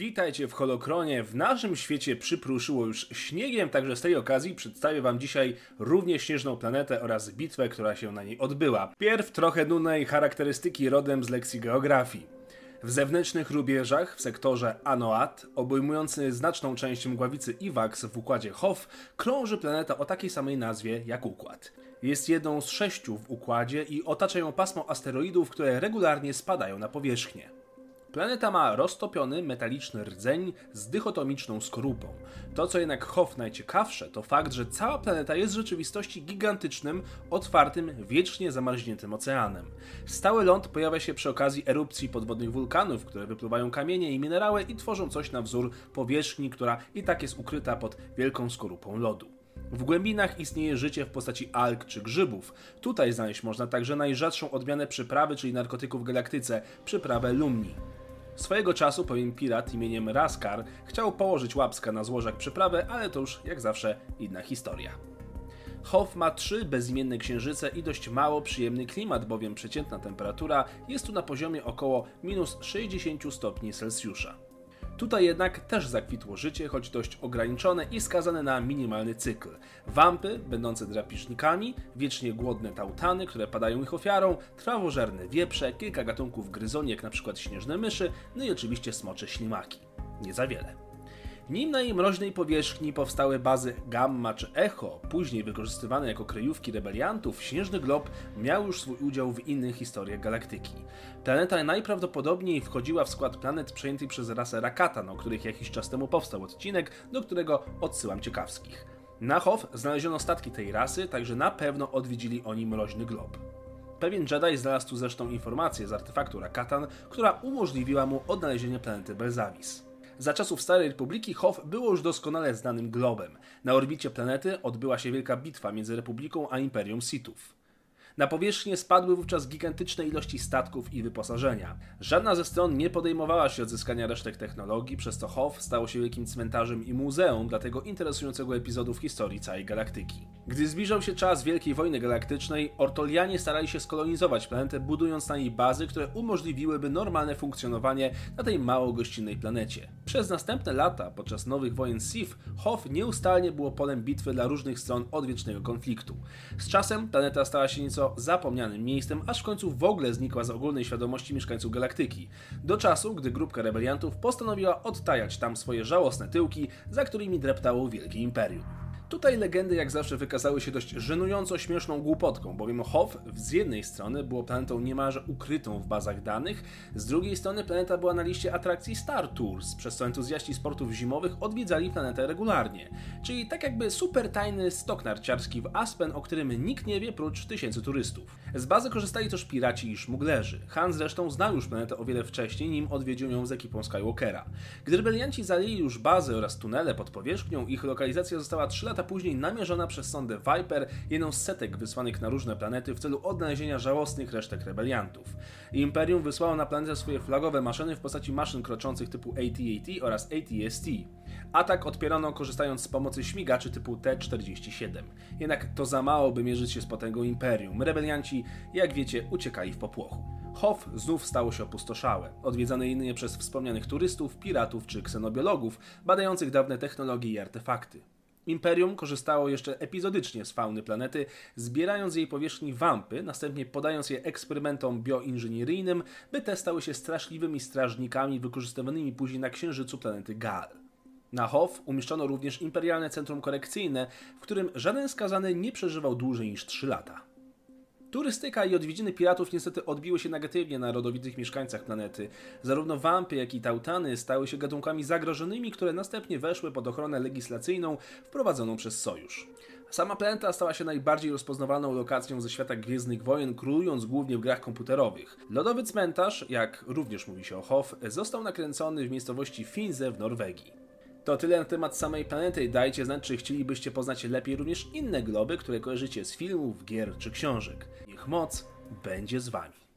Witajcie w Holokronie. W naszym świecie przypruszyło już śniegiem, także z tej okazji przedstawię wam dzisiaj równie śnieżną planetę oraz bitwę, która się na niej odbyła. Pierw trochę nudnej charakterystyki rodem z lekcji geografii. W zewnętrznych rubieżach w sektorze Anoat, obejmujący znaczną część mgławicy Iwax w układzie Hof, krąży planeta o takiej samej nazwie jak układ. Jest jedną z sześciu w układzie i otacza ją pasmo asteroidów, które regularnie spadają na powierzchnię. Planeta ma roztopiony metaliczny rdzeń z dychotomiczną skorupą. To, co jednak Hoff najciekawsze, to fakt, że cała planeta jest w rzeczywistości gigantycznym, otwartym, wiecznie zamarzniętym oceanem. Stały ląd pojawia się przy okazji erupcji podwodnych wulkanów, które wypływają kamienie i minerały i tworzą coś na wzór powierzchni, która i tak jest ukryta pod wielką skorupą lodu. W głębinach istnieje życie w postaci alg czy grzybów. Tutaj znaleźć można także najrzadszą odmianę przyprawy, czyli narkotyków w galaktyce, przyprawę lumni. Swojego czasu pewien pirat imieniem Raskar chciał położyć łapska na złożach przyprawy, ale to już jak zawsze inna historia. Hof ma trzy bezimienne księżyce i dość mało przyjemny klimat, bowiem przeciętna temperatura jest tu na poziomie około minus 60 stopni Celsjusza. Tutaj jednak też zakwitło życie, choć dość ograniczone i skazane na minimalny cykl. Wampy, będące drapisznikami, wiecznie głodne tautany, które padają ich ofiarą, trawożerne wieprze, kilka gatunków gryzoni, jak np. śnieżne myszy, no i oczywiście smocze ślimaki. Nie za wiele. Nim na jej mroźnej powierzchni powstały bazy Gamma czy Echo, później wykorzystywane jako kryjówki rebeliantów, Śnieżny Glob miał już swój udział w innych historiach galaktyki. Planeta najprawdopodobniej wchodziła w skład planet przejętych przez rasę Rakatan, o których jakiś czas temu powstał odcinek, do którego odsyłam ciekawskich. Na Hof znaleziono statki tej rasy, także na pewno odwiedzili oni mroźny glob. Pewien Jedi znalazł tu zresztą informację z artefaktu Rakatan, która umożliwiła mu odnalezienie planety Belzavis. Za czasów Starej Republiki Hof było już doskonale znanym globem. Na orbicie planety odbyła się wielka bitwa między Republiką a Imperium Sithów. Na powierzchnię spadły wówczas gigantyczne ilości statków i wyposażenia. Żadna ze stron nie podejmowała się odzyskania resztek technologii, przez co Hof stało się wielkim cmentarzem i muzeum dla tego interesującego epizodu w historii całej galaktyki. Gdy zbliżał się czas Wielkiej Wojny Galaktycznej, Ortolianie starali się skolonizować planetę, budując na niej bazy, które umożliwiłyby normalne funkcjonowanie na tej mało gościnnej planecie. Przez następne lata, podczas nowych wojen Sith, Hof nieustannie było polem bitwy dla różnych stron odwiecznego konfliktu. Z czasem planeta stała się nieco zapomnianym miejscem, aż w końcu w ogóle znikła z ogólnej świadomości mieszkańców galaktyki. Do czasu, gdy grupka rebeliantów postanowiła odtajać tam swoje żałosne tyłki, za którymi dreptało wielkie imperium. Tutaj legendy jak zawsze wykazały się dość żenująco śmieszną głupotką, bowiem Hoth z jednej strony było planetą niemalże ukrytą w bazach danych, z drugiej strony planeta była na liście atrakcji Star Tours, przez co entuzjaści sportów zimowych odwiedzali planetę regularnie. Czyli tak jakby super tajny stok narciarski w Aspen, o którym nikt nie wie prócz tysięcy turystów. Z bazy korzystali też piraci i szmuglerzy. Han zresztą znał już planetę o wiele wcześniej, nim odwiedził ją z ekipą Skywalkera. Gdy rebelianci zajęli już bazę oraz tunele pod powierzchnią, ich lokalizacja została 3 lata lata później namierzona przez sondę Viper jedną z setek wysłanych na różne planety w celu odnalezienia żałosnych resztek rebeliantów. Imperium wysłało na planetę swoje flagowe maszyny w postaci maszyn kroczących typu AT-AT oraz AT-ST. Atak odpierano korzystając z pomocy śmigaczy typu T-47. Jednak to za mało, by mierzyć się z potęgą Imperium. Rebelianci, jak wiecie, uciekali w popłochu. Hof znów stało się opustoszałe, odwiedzane jedynie przez wspomnianych turystów, piratów czy ksenobiologów badających dawne technologie i artefakty. Imperium korzystało jeszcze epizodycznie z fauny planety, zbierając z jej powierzchni wampy, następnie podając je eksperymentom bioinżynieryjnym, by te stały się straszliwymi strażnikami wykorzystywanymi później na księżycu planety Gal. Na Hof umieszczono również imperialne centrum korekcyjne, w którym żaden skazany nie przeżywał dłużej niż 3 lata. Turystyka i odwiedziny piratów niestety odbiły się negatywnie na rodowitych mieszkańcach planety. Zarówno wampy, jak i tautany stały się gatunkami zagrożonymi, które następnie weszły pod ochronę legislacyjną wprowadzoną przez Sojusz. Sama planeta stała się najbardziej rozpoznawalną lokacją ze świata Gwiezdnych Wojen, królując głównie w grach komputerowych. Lodowy cmentarz, jak również mówi się o Hof, został nakręcony w miejscowości Finze w Norwegii. To tyle na temat samej planety. Dajcie znać, czy chcielibyście poznać lepiej również inne globy, które kojarzycie z filmów, gier czy książek. Niech moc będzie z Wami.